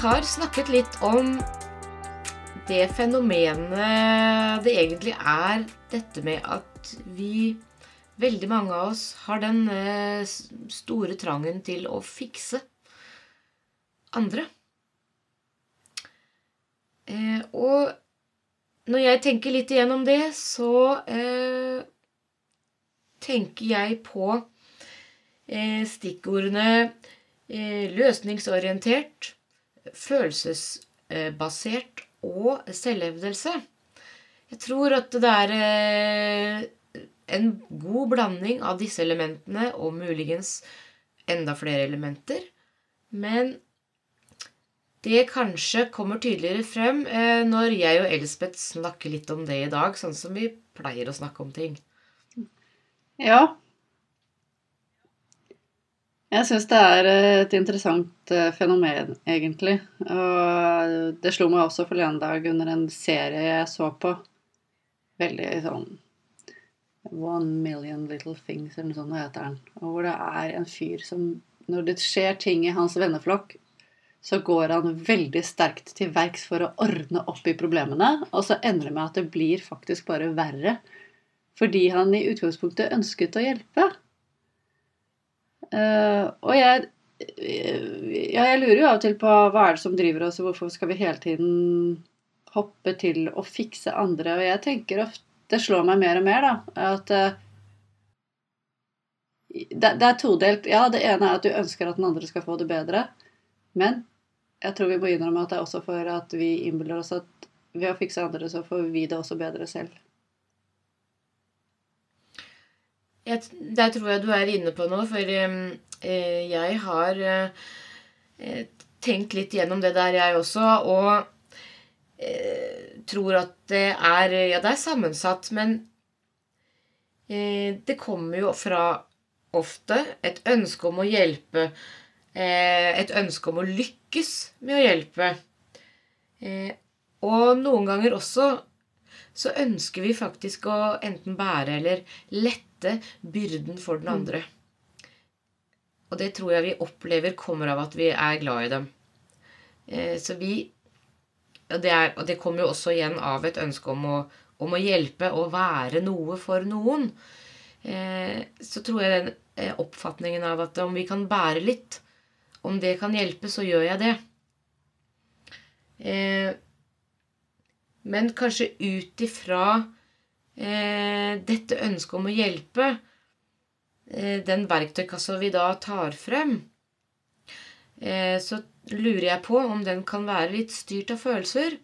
Har snakket litt om det fenomenet det egentlig er dette med at vi Veldig mange av oss har den eh, store trangen til å fikse andre. Eh, og når jeg tenker litt igjennom det, så eh, tenker jeg på stikkordene løsningsorientert, følelsesbasert og selvhevdelse. Jeg tror at det er eh, en god blanding av disse elementene, og muligens enda flere elementer. Men det kanskje kommer tydeligere frem eh, når jeg og Elspeth snakker litt om det i dag, sånn som vi pleier å snakke om ting. Ja. Jeg syns det er et interessant eh, fenomen, egentlig. Og det slo meg også forleden dag under en serie jeg så på. Veldig sånn One Million Little Things, eller noe sånt heter den. Og hvor det er en fyr som Når det skjer ting i hans venneflokk, så går han veldig sterkt til verks for å ordne opp i problemene. Og så ender det med at det blir faktisk bare verre. Fordi han i utgangspunktet ønsket å hjelpe. Uh, og jeg ja, jeg lurer jo av og til på hva er det som driver oss, og hvorfor skal vi hele tiden hoppe til å fikse andre. Og jeg tenker ofte det slår meg mer og mer, da, at uh, det, det, er todelt. Ja, det ene er at du ønsker at den andre skal få det bedre. Men jeg tror vi må innrømme at det er også for at vi innbiller oss at ved å fikse andre, så får vi det også bedre selv. Jeg, der tror jeg du er inne på noe, for eh, jeg har eh, tenkt litt gjennom det der, jeg også. Og eh, tror at det er Ja, det er sammensatt, men eh, det kommer jo fra ofte et ønske om å hjelpe. Eh, et ønske om å lykkes med å hjelpe. Eh, og noen ganger også så ønsker vi faktisk å enten bære eller lette byrden for den mm. andre. Og det tror jeg vi opplever kommer av at vi er glad i dem. Eh, så vi og det, er, og det kommer jo også igjen av et ønske om å, om å hjelpe og være noe for noen. Eh, så tror jeg den eh, oppfatningen av at om vi kan bære litt, om det kan hjelpe, så gjør jeg det. Men kanskje ut ifra eh, dette ønsket om å hjelpe, eh, den verktøykassa vi da tar frem, eh, så lurer jeg på om den kan være litt styrt av følelser.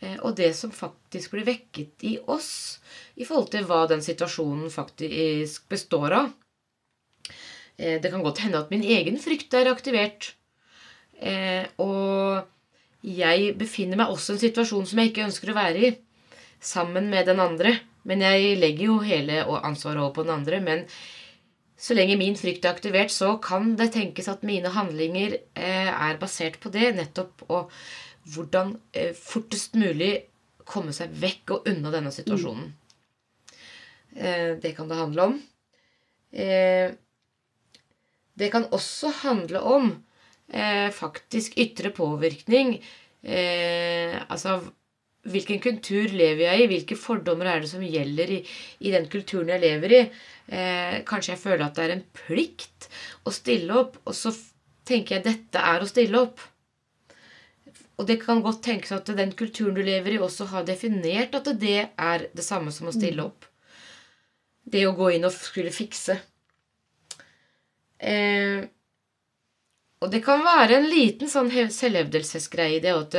Eh, og det som faktisk blir vekket i oss i forhold til hva den situasjonen faktisk består av. Eh, det kan godt hende at min egen frykt er aktivert. Eh, og jeg befinner meg også i en situasjon som jeg ikke ønsker å være i, sammen med den andre. Men jeg legger jo hele ansvaret over på den andre. Men så lenge min frykt er aktivert, så kan det tenkes at mine handlinger eh, er basert på det. Nettopp og hvordan eh, fortest mulig komme seg vekk og unna denne situasjonen. Eh, det kan det handle om. Det kan også handle om faktisk ytre påvirkning. Eh, altså hvilken kultur lever jeg i? Hvilke fordommer er det som gjelder i, i den kulturen jeg lever i? Eh, kanskje jeg føler at det er en plikt å stille opp, og så tenker jeg dette er å stille opp. Og det kan godt tenkes at den kulturen du lever i, også har definert at det er det samme som å stille opp. Det å gå inn og skulle fikse. Eh, og det kan være en liten sånn selvhevdelsesgreie i det at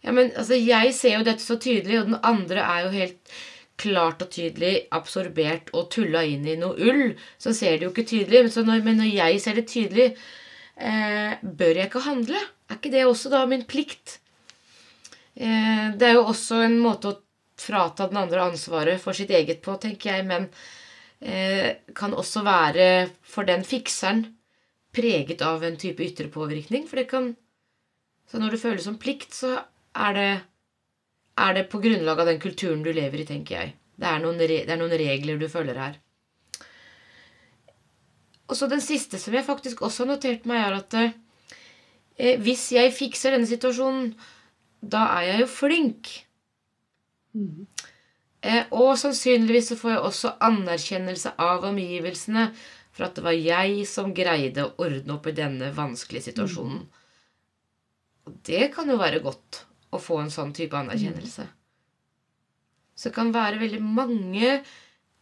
ja, men altså, jeg ser jo dette så tydelig, og den andre er jo helt klart og tydelig absorbert og tulla inn i noe ull. Så ser det jo ikke tydelig. Men, når, men når, jeg ser det tydelig, eh, bør jeg ikke handle? Er ikke det også da min plikt? Eh, det er jo også en måte å frata den andre ansvaret for sitt eget på, tenker jeg, men eh, kan også være for den fikseren preget av en type ytre påvirkning. For det kan Så når det føles som plikt, så er det, er det på grunnlag av den kulturen du lever i, tenker jeg. Det er noen, det er noen regler du følger her. Og så den siste som jeg faktisk også har notert meg, er at eh, hvis jeg fikser denne situasjonen, da er jeg jo flink. Mm. Eh, og sannsynligvis så får jeg også anerkjennelse av omgivelsene for at det var jeg som greide å ordne opp i denne vanskelige situasjonen. Og det kan jo være godt å få en sånn type anerkjennelse. Så det kan være veldig mange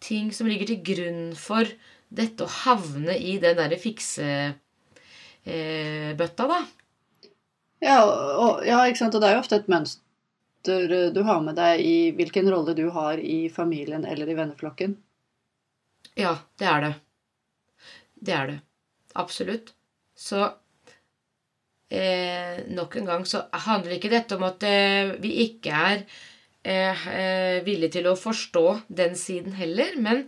ting som ligger til grunn for dette å havne i den derre fiksebøtta, da. Ja, og, ja, ikke sant. Og det er jo ofte et mønster du har med deg i hvilken rolle du har i familien eller i venneflokken. Ja, det er det. Det er det. Absolutt. Så eh, nok en gang så handler ikke dette om at eh, vi ikke er eh, eh, villige til å forstå den siden heller, men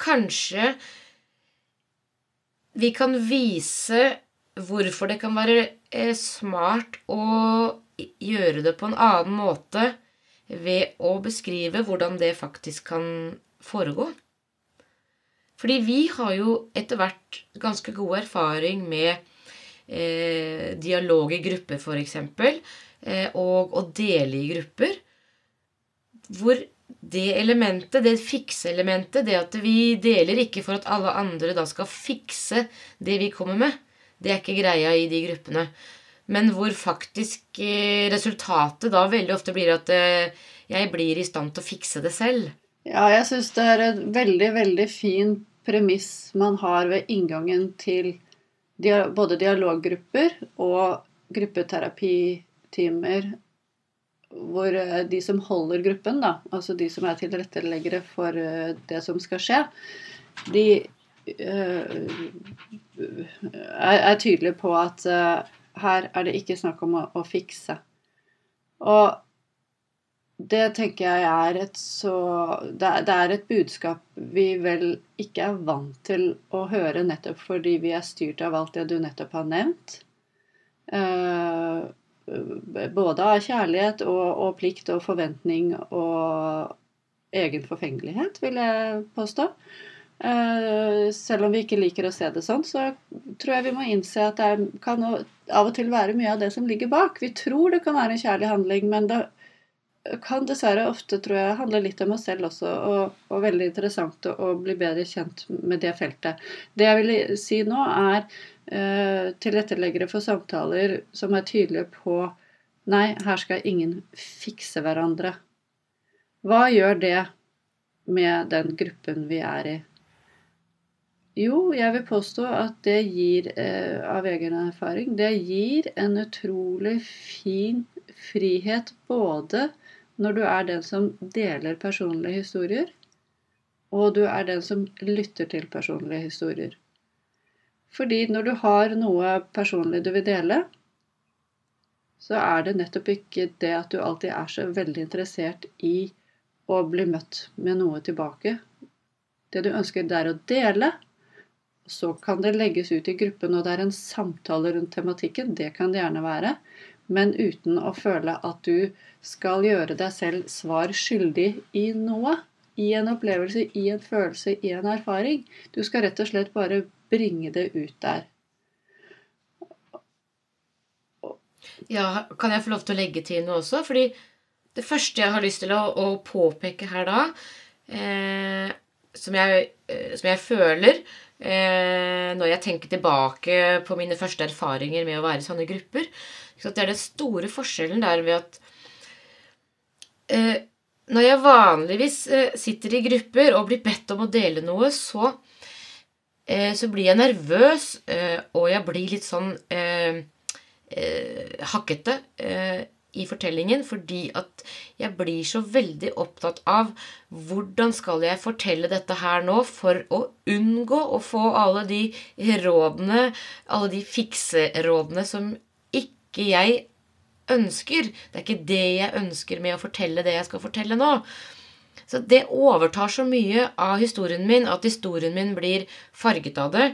kanskje vi kan vise hvorfor det kan være eh, smart å gjøre det på en annen måte ved å beskrive hvordan det faktisk kan foregå. Fordi vi har jo etter hvert ganske god erfaring med eh, dialog i grupper, f.eks., eh, og å dele i grupper. Hvor det elementet, det fikseelementet, det at vi deler ikke for at alle andre da skal fikse det vi kommer med, det er ikke greia i de gruppene. Men hvor faktisk eh, resultatet da veldig ofte blir at eh, jeg blir i stand til å fikse det selv. Ja, jeg syns det er et veldig, veldig fin premiss man har ved inngangen til både dialoggrupper og gruppeterapitimer hvor eh, de som holder gruppen, da, altså de som er tilretteleggere for det som skal skje, de er, er tydelige på at her er det ikke snakk om å fikse. Og det tenker jeg er et så det er, et budskap vi vel ikke er vant til å høre nettopp fordi vi er styrt av alt det du nettopp har nevnt. Eh, både av kjærlighet og, og, plikt og forventning og egen forfengelighet, vil jeg påstå. Eh, selv om vi ikke liker å se det sånn, så tror jeg vi må innse at det kan av og til være mye av det som ligger bak. Vi tror det kan være en kjærlig handling, men det kan dessverre ofte tror jeg, handle litt om oss selv også, og, og veldig interessant å, bli bedre kjent med det feltet. Det jeg vil si nå, er uh, tilretteleggere for samtaler som er tydelige på Nei, her skal ingen fikse hverandre. Hva gjør det med den gruppen vi er i? Jo, jeg vil påstå at det gir, eh, av egen erfaring, det gir en utrolig fin frihet både når du er den som deler personlige historier, og du er den som lytter til personlige historier. Fordi når du har noe personlig du vil dele, så er det nettopp ikke det at du alltid er så veldig interessert i å bli møtt med noe tilbake. Det du ønsker, det er å dele, så kan det legges ut i gruppen, og det er en samtale rundt tematikken. Det kan det gjerne være. Men uten å føle at du skal gjøre deg selv svar skyldig i noe. I en opplevelse, i en følelse, i en erfaring. Du skal rett og slett bare bringe det ut der. Ja, kan jeg få lov til å legge til noe også? Fordi det første jeg har lyst til å, å påpeke her da, eh, som, jeg, eh, som jeg føler eh, når jeg tenker tilbake på mine første erfaringer med å være i sånne grupper. Så det er den store forskjellen der ved at eh, når jeg vanligvis eh, sitter i grupper og blir bedt om å dele noe, så, eh, så blir jeg nervøs, eh, og jeg blir litt sånn eh, hakkete i fortellingen fordi at jeg blir så veldig opptatt av hvordan skal jeg fortelle dette her nå for å unngå å få alle de rådene, alle de fikserådene som ikke jeg ønsker. Det er ikke det jeg ønsker med å fortelle det jeg skal fortelle nå. Så det overtar så mye av historien min at historien min blir farget av det.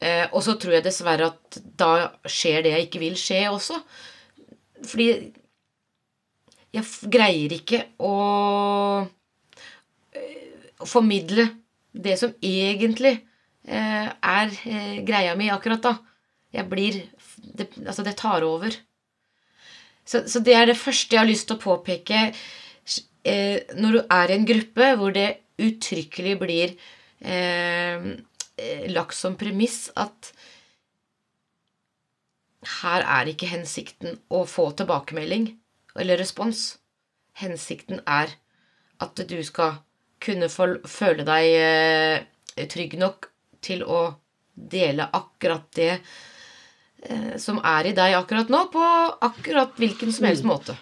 Eh, og så tror jeg dessverre at da skjer det jeg ikke vil skje også. Fordi jeg greier ikke å, eh, formidle det som egentlig eh, er greia mi akkurat da. Jeg blir det, Altså, det tar over. Så, så, det er det første jeg har lyst til å påpeke eh, når du er i en gruppe hvor det uttrykkelig blir eh, lagt som premiss at her er ikke hensikten å få tilbakemelding eller respons. Hensikten er at du skal kunne føle deg eh, trygg nok til å dele akkurat det eh, som er i deg akkurat nå, på akkurat hvilken som helst mm. måte.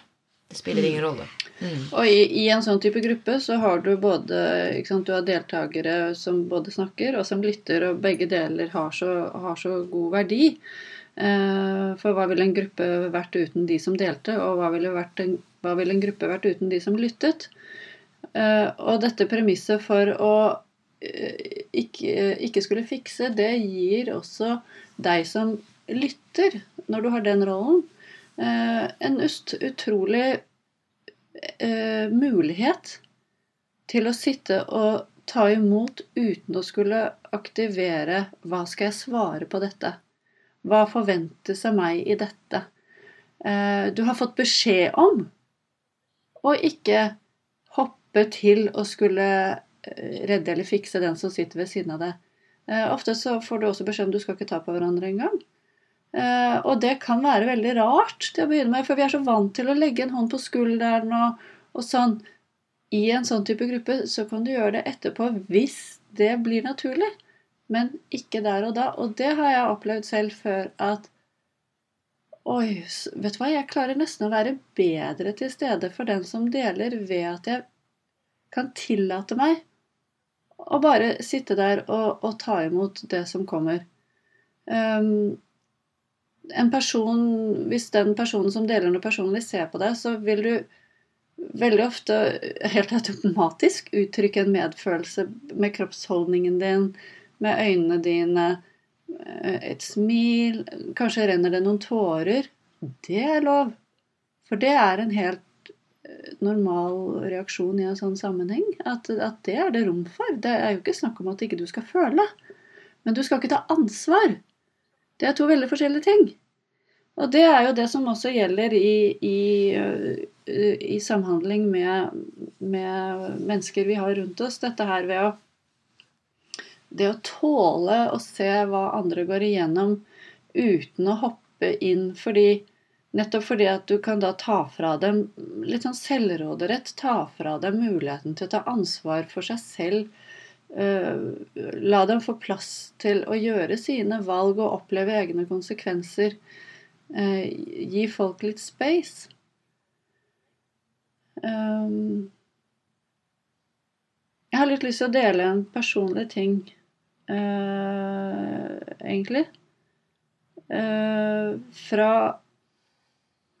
Det spiller ingen rolle. Mm. Og i, i, en sånn type gruppe så har du både sant, Du har deltakere som både snakker og som lytter, og begge deler har så, har så god verdi. Eh, for hva ville en gruppe vært uten de som delte, og hva ville, en, hva ville en gruppe vært uten de som lyttet? Eh, og dette premisset for å eh, ikke, ikke skulle fikse, det gir også deg som lytter, når du har den rollen, en utrolig mulighet til å sitte og ta imot uten å skulle aktivere 'hva skal jeg svare på dette'? Hva forventes av meg i dette? Eh, du har fått beskjed om å ikke hoppe til å skulle eh, redde eller fikse den som sitter ved siden av deg. Eh, ofte så får du også beskjed om du skal ikke ta på hverandre engang. Og det kan være veldig rart til å begynne med, for vi er så vant til å legge en hånd på skulderen og, og sånn. I en sånn type gruppe så kan du gjøre det etterpå hvis det blir naturlig men ikke der og da. Og det har jeg opplevd selv før at Oi, vet du hva, jeg klarer nesten å være bedre til stede for den som deler, ved at jeg kan tillate meg å bare sitte der og, og ta imot det som kommer. Um, en person, Hvis den personen som deler noe personlig, ser på deg, så vil du veldig ofte helt automatisk uttrykke en medfølelse med kroppsholdningen din, med øynene dine, eh, et smil, kanskje renner det noen tårer. Det er lov. For det er en helt eh, normal reaksjon i en sånn sammenheng. At, at, det er det rom for. Det er jo ikke snakk om at ikke du skal føle. Men du skal ikke ta ansvar. Det er to veldig forskjellige ting. Og det er jo det som også gjelder i, i, eh, i samhandling med, med mennesker vi har rundt oss. Dette her ved å det å tåle å se hva andre går igjennom uten å hoppe inn fordi Nettopp fordi at du kan da ta fra dem litt sånn selvråderett. Ta fra dem muligheten til å ta ansvar for seg selv. Uh, la dem få plass til å gjøre sine valg og oppleve egne konsekvenser. Uh, gi folk litt space. Um, jeg har litt lyst til å dele en personlig ting egentlig. Fra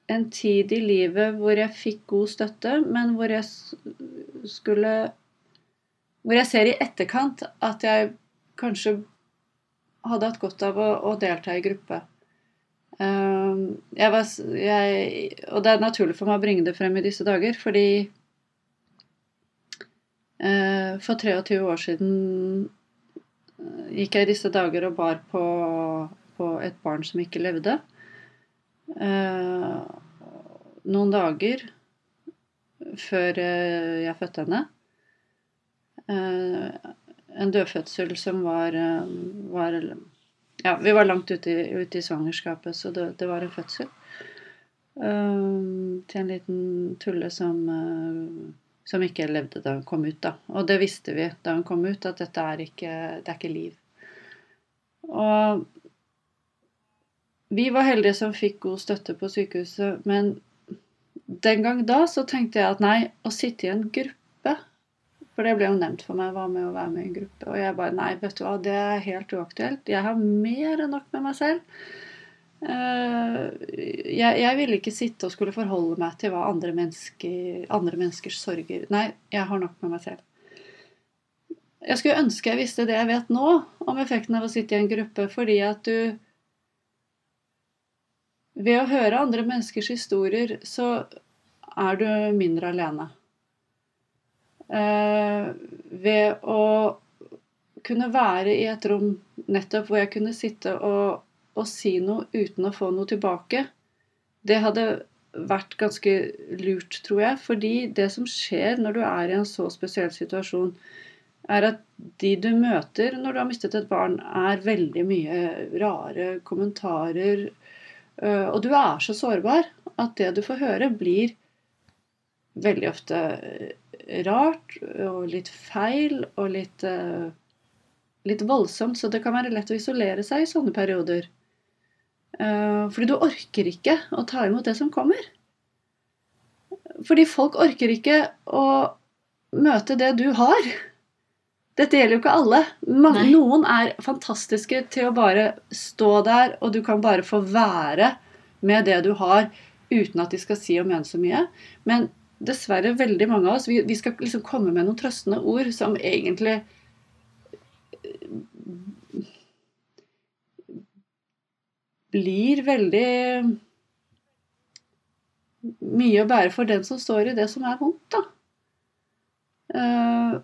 en tid i livet hvor jeg fikk god støtte, men hvor jeg skulle Hvor jeg ser i etterkant at jeg kanskje hadde hatt godt av å, å delta i gruppe. Uh, jeg var, jeg, og det er naturlig for meg å bringe det frem i disse dager, fordi uh, for 23 år siden gikk jeg i disse dager og bar på, på et barn som ikke levde. Eh, noen dager før jeg fødte henne. Eh, en dødfødsel som var, var Ja, vi var langt ute i, ute i svangerskapet, så det, det, var en fødsel. Uh, til en liten tulle som som ikke levde da hun kom ut. da. Og det visste vi da hun kom ut, at dette er ikke, det er ikke liv. Og vi var heldige som fikk god støtte på sykehuset, men den gang da så tenkte jeg at nei, å sitte i en gruppe For det ble jo nevnt for meg hva med å være med i en gruppe. Og jeg bare nei, vet du hva, det er helt uaktuelt. Jeg har mer enn nok med meg selv. Eh, jeg, jeg ville ikke sitte og skulle forholde meg til hva andre, mennesker, andre menneskers sorger Nei, jeg har nok med meg selv. Jeg skulle ønske jeg visste det jeg vet nå om effekten av å sitte i en gruppe, fordi at du Ved å høre andre menneskers historier, så er du mindre alene. Eh, ved å kunne være i et rom nettopp hvor jeg kunne sitte og og si noe uten å få noe tilbake, det hadde vært ganske lurt, tror jeg. Fordi det som skjer når du er i en så spesiell situasjon, er at de du møter når du har mistet et barn, er veldig mye rare kommentarer. øh, Og du er så sårbar at det du får høre, blir veldig ofte rart og litt feil og litt, uh, litt voldsomt. Så det kan være lett å isolere seg i sånne perioder. Uh, Fordi du orker ikke å ta imot det som kommer. Fordi folk orker ikke å møte det du har. Dette gjelder jo ikke alle. Man, noen er fantastiske til å bare stå der, og du kan bare få være med det du har, uten at de skal si og mene så mye. Men dessverre, veldig mange av oss, vi, vi skal liksom komme med noen trøstende ord som egentlig blir veldig mye å bære for den som står i det som er vondt, da. Uh,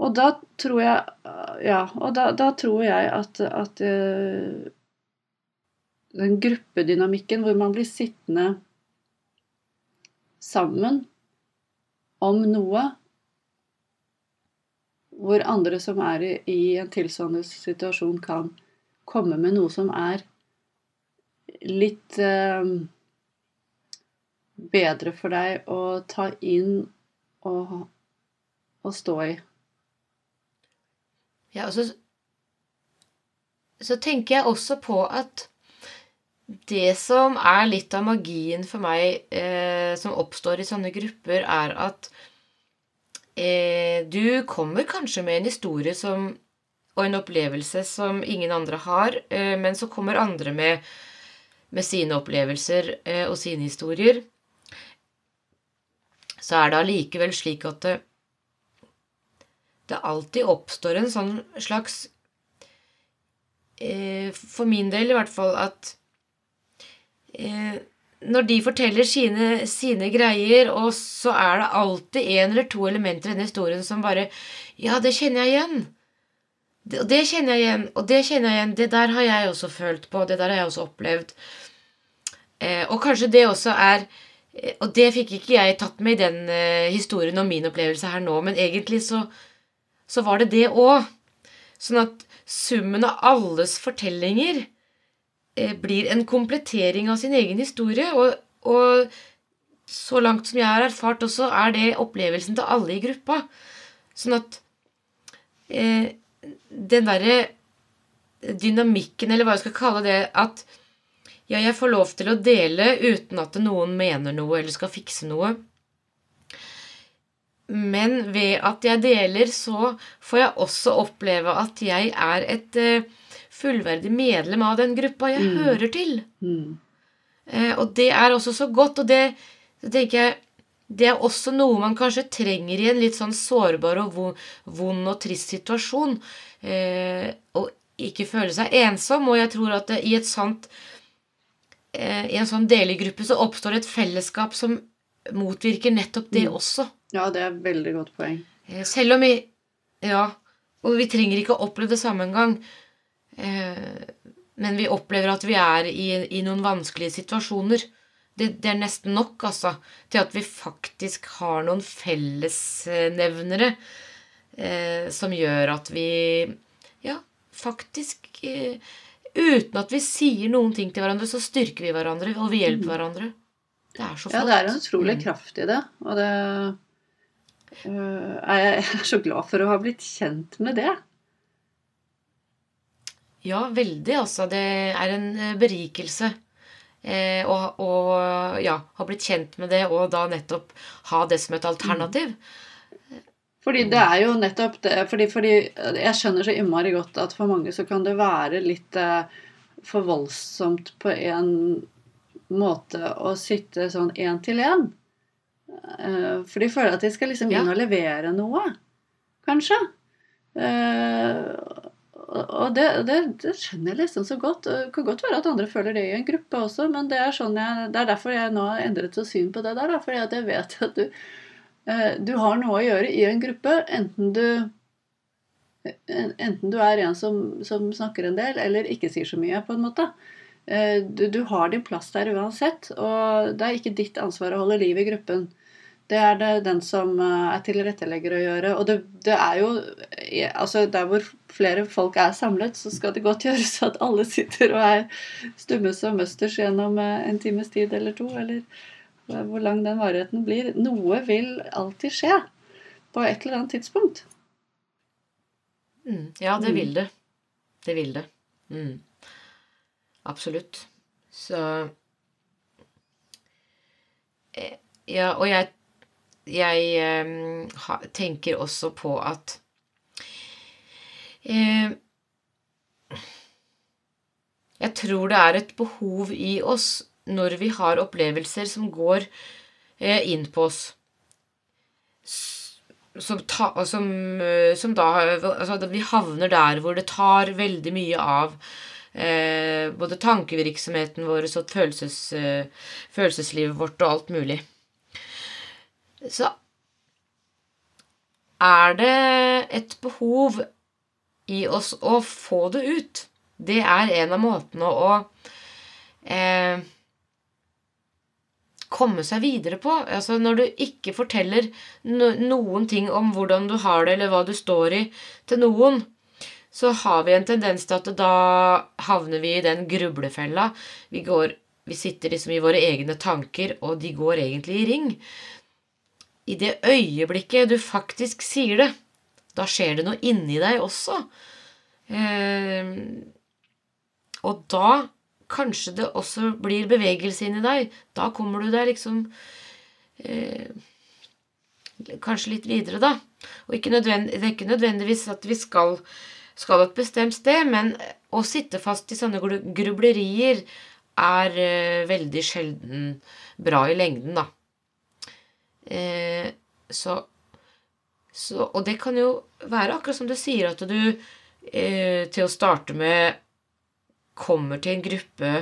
og da tror jeg Ja, og da, da tror jeg at, at uh, den gruppedynamikken hvor man blir sittende sammen om noe hvor andre som er i, en tilsvarende situasjon, kan komme med noe som er litt eh, bedre for deg å ta inn og, og stå i. Ja, og så, så tenker jeg også på at det som er litt av magien for meg eh, som oppstår i sånne grupper, er at eh, du kommer kanskje med en historie som, og en opplevelse som ingen andre har, eh, men så kommer andre med, med sine opplevelser eh, og sine historier. Så er det allikevel slik at det, det alltid oppstår en sånn slags eh, For min del i hvert fall at når de forteller sine, sine greier, og så er det alltid en eller to elementer i denne historien som bare Ja, det kjenner jeg igjen. Og det kjenner jeg igjen, og det kjenner jeg igjen. Det der har jeg også følt på, det der har jeg også opplevd. Eh, og kanskje det også er eh, Og det fikk ikke jeg tatt med i den eh, historien om min opplevelse her nå, men egentlig så, så var det det òg. Sånn at summen av alles fortellinger eh, blir en komplettering av sin egen historie. Og, og så langt som jeg har erfart også, er det opplevelsen til alle i gruppa. Sånn at eh, den derre dynamikken, eller hva jeg skal kalle det, at ja, jeg får lov til å dele uten at noen mener noe eller skal fikse noe. Men ved at jeg deler, så får jeg også oppleve at jeg er et eh, fullverdig medlem av den gruppa jeg Mm. hører til. Mm. Eh, og det er også så godt, og det, tenker jeg det er også noe man kanskje trenger i en litt sånn sårbar og vond og trist situasjon. Eh, og ikke føle seg ensom. Og jeg tror at det, i sant eh, i en sånn delergruppe så oppstår et fellesskap som motvirker nettopp det Mm. også. Ja, det er et veldig godt poeng. Eh, Selv om vi Ja, og vi trenger ikke å oppleve det samme engang. Eh, men vi opplever at vi er i, i noen vanskelige situasjoner. Det, det er nesten nok, altså, til at vi faktisk har noen fellesnevnere eh, som gjør at vi Ja, faktisk eh, Uten at vi sier noen ting til hverandre, så styrker vi hverandre, og vi hjelper hverandre. Det er så flott. Ja, det er en utrolig Mm. kraft i det. Og det øh, jeg er så glad for å ha blitt kjent med det. Ja, veldig, altså. Det er en eh, berikelse. Eh, og, og ja, ha blitt kjent med det, og da nettopp ha det som et alternativ. Fordi det er jo nettopp det fordi, fordi jeg skjønner så innmari godt at for mange så kan det være litt eh, for voldsomt på en måte å sitte sånn én til én. Eh, for de føler at de skal liksom inn og levere noe, kanskje. Eh, og det, det, det skjønner jeg liksom så godt. Det kan godt være at andre føler det i en gruppe også, men det er, sånn jeg, det er derfor jeg nå har endret så syn på det der. Fordi at jeg vet at du, eh, du har noe å gjøre i en gruppe, enten du Enten du er en som, som, snakker en del, eller ikke sier så mye, på en måte. Eh, du, du har din plass der uansett, og det er ikke ditt ansvar å holde liv i gruppen. Det er det den som eh, er tilrettelegger å gjøre. Og det, det, er jo altså Der hvor flere folk er samlet, så skal det godt gjøres at alle sitter og er stumme som møsters gjennom eh, en times tid eller to, eller hvor lang den varigheten blir. Noe vil alltid skje på et eller annet tidspunkt. Mm, ja, det vil mm. det. Det vil det. Mm. Absolutt. Så eh, Ja, og jeg jeg eh, tenker også på at eh, Jeg tror det er et behov i oss når vi har opplevelser som går eh, inn på oss. Som, ta, som, som da altså Vi havner der hvor det tar veldig mye av både tankevirksomheten vår og følelses, følelseslivet vårt og alt mulig så er det et behov i oss å få det ut. Det er en av måtene å eh, komme seg videre på. Altså når du ikke forteller noen ting om hvordan du har det, eller hva du står i, til noen, så har vi en tendens til at da havner vi i den grublefella. Vi, går, vi sitter liksom i våre egne tanker, og de går egentlig i ring i det øyeblikket du faktisk sier det, da skjer det noe inni deg også. Eh, og da kanskje det også blir bevegelse inni deg. Da kommer du deg liksom eh, Kanskje litt videre, da. Og det er ikke nødvendigvis at vi skal, skal et bestemt sted, men å sitte fast i sånne grublerier er eh, veldig sjelden bra i lengden, da. Eh, så, så, Og det kan jo være akkurat som du sier, at du eh, til å starte med kommer til en gruppe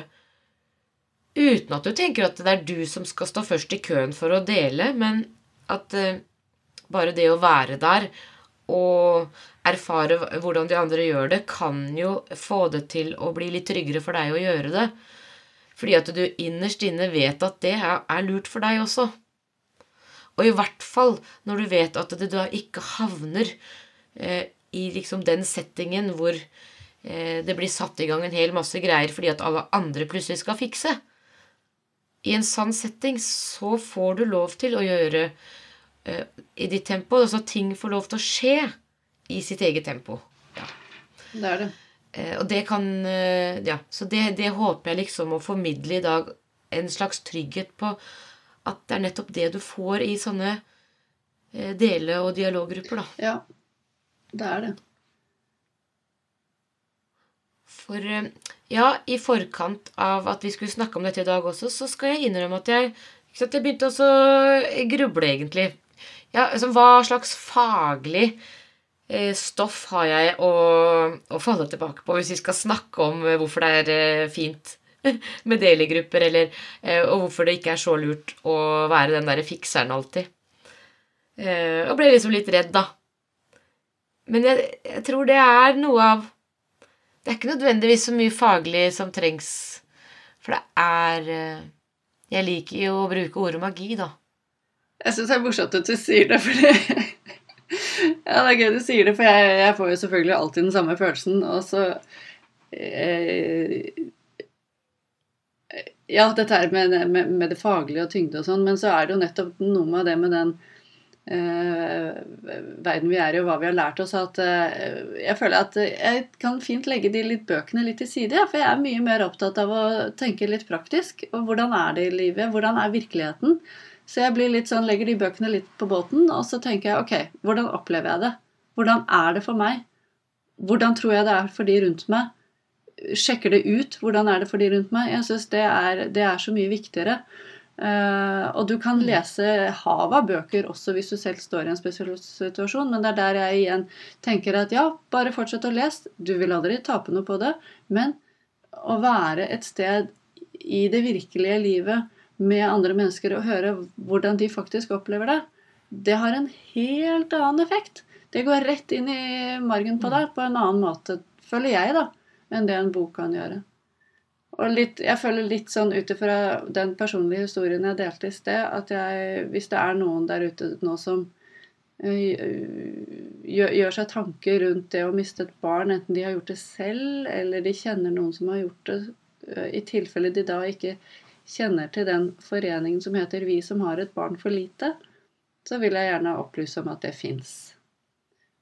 uten at du tenker at det er du som skal stå først i køen for å dele, men at eh, bare det å være der og erfare hvordan de andre gjør det, kan jo få det til å bli litt tryggere for deg å gjøre det. Fordi at du innerst inne vet at det er lurt for deg også. Og i hvert fall når du vet at det da ikke havner eh, i liksom den settingen hvor eh, det blir satt i gang en hel masse greier fordi at alle andre plutselig skal fikse. I en sann setting så får du lov til å gjøre eh, i ditt tempo. Altså ting får lov til å skje i sitt eget tempo. Ja. Det er det. Eh, og det kan eh, Ja, så det, det håper jeg liksom å formidle i dag. En slags trygghet på at det er nettopp det du får i sånne eh, dele- og dialoggrupper, da. Ja, det er det. For eh, ja, i forkant av at vi skulle snakke om dette i dag også, så skal jeg innrømme at jeg, sant, jeg begynte å gruble, egentlig. Ja, altså, hva slags faglig eh, stoff har jeg å, å, falle tilbake på hvis vi skal snakke om hvorfor det er fint med deligrupper, eller eh, Og hvorfor det ikke er så lurt å være den derre fikseren alltid. Eh, og ble liksom litt redd, da. Men jeg, jeg, tror det er noe av Det er ikke nødvendigvis så mye faglig som trengs, for det er eh, Jeg liker jo å bruke ordet magi, da. Jeg syns det er morsomt at du sier det, for det Ja, det er gøy du sier det, for jeg, jeg får jo selvfølgelig alltid den samme følelsen. Og så eh, ja, dette her med, med, med, det faglige og tyngde og sånn, men så er det jo nettopp noe med det med den eh, verden vi er i, og hva vi har lært oss, at eh, jeg føler at jeg kan fint legge de litt bøkene litt til side, for jeg er mye mer opptatt av å tenke litt praktisk. Og hvordan er det i livet? Hvordan er virkeligheten? Så jeg blir litt sånn, legger de bøkene litt på båten, og så tenker jeg ok, hvordan opplever jeg det? Hvordan er det for meg? Hvordan tror jeg det er for de rundt meg? Sjekker det ut. Hvordan er det for de rundt meg? Jeg syns det, det, er så mye viktigere. Uh, og du kan mm. lese hav av bøker også hvis du selv står i en spesiell situasjon, men det er der jeg igjen tenker at ja, bare fortsett å lese. Du vil aldri tape noe på det. Men å være et sted i det virkelige livet med andre mennesker og høre hvordan de faktisk opplever det, det har en helt annen effekt. det går rett inn i margen på deg på en annen måte, føler jeg, da, enn det en bok kan gjøre. Og litt, jeg føler litt sånn ut ifra den personlige historien jeg delte i sted, at jeg, hvis det er noen der ute nå som gjør, seg tanker rundt det å miste et barn, enten de har gjort det selv, eller de kjenner noen som har gjort det, i tilfelle de da ikke kjenner til den foreningen som heter Vi som har et barn for lite, så vil jeg gjerne opplyse om at det fins.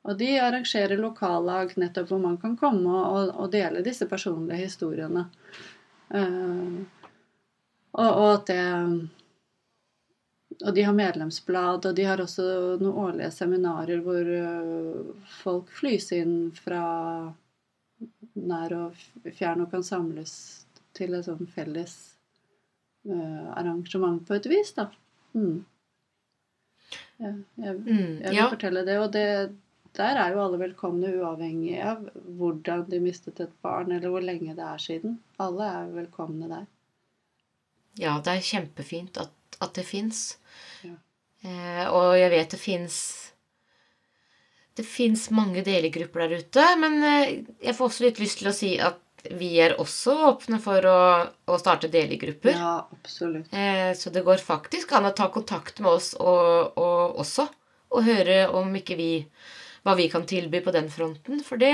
Og de arrangerer lokallag nettopp hvor man kan komme og, og dele disse personlige historiene. Uh, og, og, at det Og de har medlemsblad, og de har også noen årlige seminarer hvor uh, folk flys inn fra nær og fjern og kan samles til et sånn felles uh, arrangement på et vis, da. Mm. Jeg, mm, jeg, vil ja. fortelle det. Og det, der er jo alle velkomne, uavhengig av hvordan de mistet et barn, eller hvor lenge det er siden. Alle er velkomne der. Ja, det er kjempefint at, at det fins. Ja. Eh, og jeg vet det fins Det fins mange delegrupper der ute, men eh, jeg får også litt lyst til å si at vi er også åpne for å, å starte delegrupper. Ja, absolutt. Eh, så det går faktisk an å ta kontakt med oss og, og også. Og høre om ikke vi hva vi kan tilby på den fronten. For det,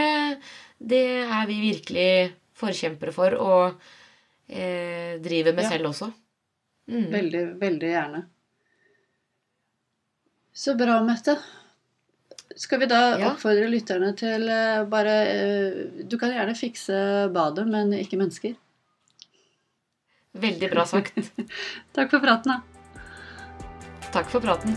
det er vi virkelig forkjempere for og eh, driver med ja. selv også. Mm. Veldig, veldig gjerne. Så bra, Mette. Skal vi da ja. oppfordre lytterne til uh, bare uh, Du kan gjerne fikse badet, men ikke mennesker. Veldig bra sagt. Takk for praten, da. Takk for praten.